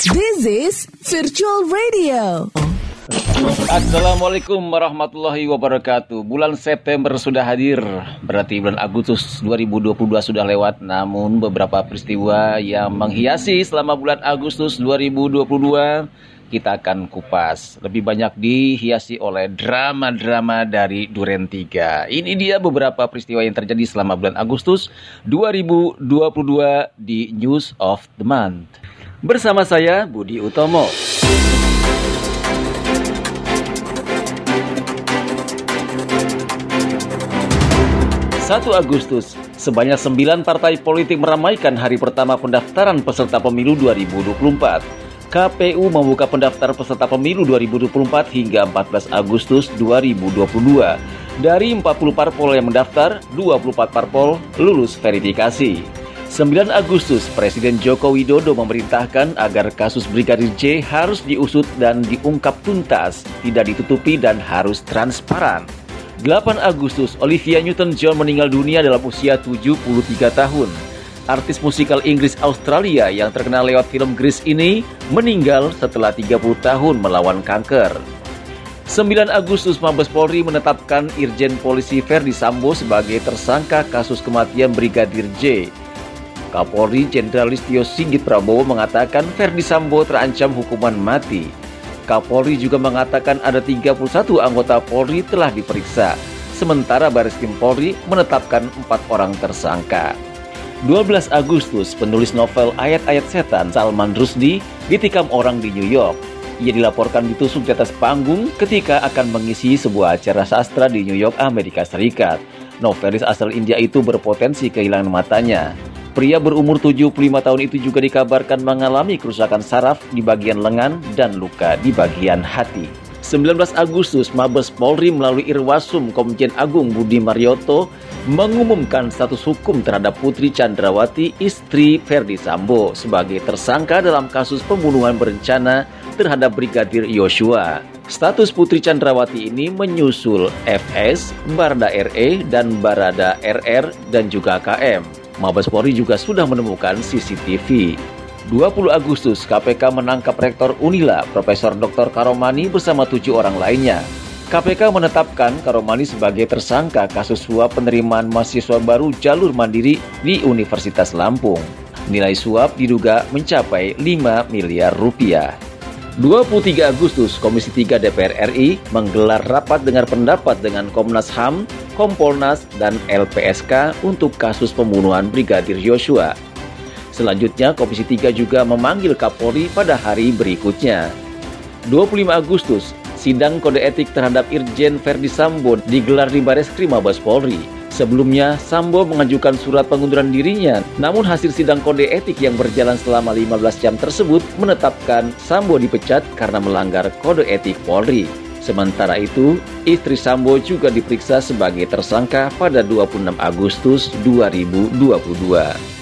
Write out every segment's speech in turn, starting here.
This is Virtual Radio. Assalamualaikum warahmatullahi wabarakatuh. Bulan September sudah hadir. Berarti bulan Agustus 2022 sudah lewat. Namun beberapa peristiwa yang menghiasi selama bulan Agustus 2022 Kita akan kupas. Lebih banyak dihiasi oleh drama-drama dari Duren 3 Ini dia beberapa peristiwa yang terjadi selama bulan Agustus 2022 di News of the Month Bersama saya Budi Utomo 1 Agustus, sebanyak 9 partai politik meramaikan hari pertama pendaftaran peserta pemilu 2024. KPU membuka pendaftar peserta pemilu 2024 hingga 14 Agustus 2022. Dari 40 parpol yang mendaftar, 24 parpol lulus verifikasi. 9 Agustus, Presiden Joko Widodo memerintahkan agar kasus Brigadir J harus diusut dan diungkap tuntas, tidak ditutupi dan harus transparan. 8 Agustus, Olivia Newton-John meninggal dunia dalam usia 73 tahun. Artis musikal Inggris Australia yang terkenal lewat film Grease ini meninggal setelah 30 tahun melawan kanker. 9 Agustus Mabes Polri menetapkan Irjen Polisi Verdi Sambo sebagai tersangka kasus kematian Brigadir J. Kapolri Jenderal Listio Sigit Prabowo mengatakan Verdi Sambo terancam hukuman mati. Kapolri juga mengatakan ada 31 anggota Polri telah diperiksa, sementara Baris Krim Polri menetapkan empat orang tersangka. 12 Agustus, penulis novel Ayat-Ayat Setan Salman Rusdi ditikam orang di New York. Ia dilaporkan ditusuk di atas panggung ketika akan mengisi sebuah acara sastra di New York, Amerika Serikat. Novelis asal India itu berpotensi kehilangan matanya. Pria berumur 75 tahun itu juga dikabarkan mengalami kerusakan saraf di bagian lengan dan luka di bagian hati. 19 Agustus, Mabes Polri melalui Irwasum Komjen Agung Budi Marioto mengumumkan status hukum terhadap Putri Chandrawati, istri Ferdi Sambo, sebagai tersangka dalam kasus pembunuhan berencana terhadap Brigadir Yosua. Status Putri Chandrawati ini menyusul FS, Barda RE, dan Barada RR, dan juga KM. Mabes Polri juga sudah menemukan CCTV. 20 Agustus, KPK menangkap Rektor Unila, Profesor Dr. Karomani bersama tujuh orang lainnya. KPK menetapkan Karomani sebagai tersangka kasus suap penerimaan mahasiswa baru jalur mandiri di Universitas Lampung. Nilai suap diduga mencapai 5 miliar rupiah. 23 Agustus, Komisi 3 DPR RI menggelar rapat dengar pendapat dengan Komnas HAM, Kompolnas, dan LPSK untuk kasus pembunuhan Brigadir Yosua. Selanjutnya, Komisi 3 juga memanggil Kapolri pada hari berikutnya. 25 Agustus, sidang kode etik terhadap Irjen Verdi Sambo digelar di Baris Krim Mabes Polri. Sebelumnya, Sambo mengajukan surat pengunduran dirinya, namun hasil sidang kode etik yang berjalan selama 15 jam tersebut menetapkan Sambo dipecat karena melanggar kode etik Polri. Sementara itu, istri Sambo juga diperiksa sebagai tersangka pada 26 Agustus 2022.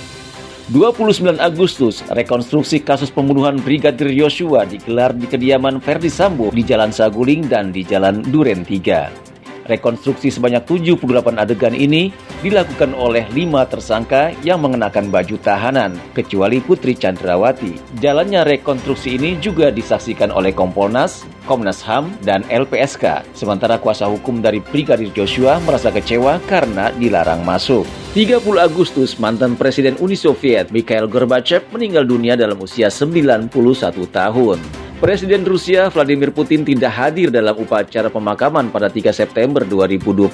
29 Agustus, rekonstruksi kasus pembunuhan Brigadir Yosua digelar di kediaman Verdi Sambo di Jalan Saguling dan di Jalan Duren 3. Rekonstruksi sebanyak 78 adegan ini dilakukan oleh lima tersangka yang mengenakan baju tahanan, kecuali Putri Chandrawati. Jalannya rekonstruksi ini juga disaksikan oleh Kompolnas, Komnas HAM, dan LPSK. Sementara kuasa hukum dari Brigadir Joshua merasa kecewa karena dilarang masuk. 30 Agustus, mantan Presiden Uni Soviet Mikhail Gorbachev meninggal dunia dalam usia 91 tahun. Presiden Rusia Vladimir Putin tidak hadir dalam upacara pemakaman pada 3 September 2022.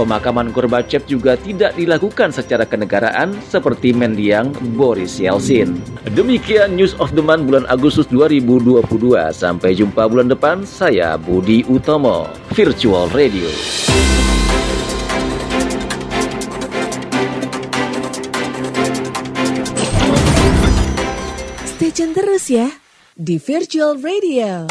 Pemakaman Gorbachev juga tidak dilakukan secara kenegaraan seperti mendiang Boris Yeltsin. Demikian News of the Month bulan Agustus 2022. Sampai jumpa bulan depan, saya Budi Utomo, Virtual Radio. Stay tune terus ya di Virtual Radio.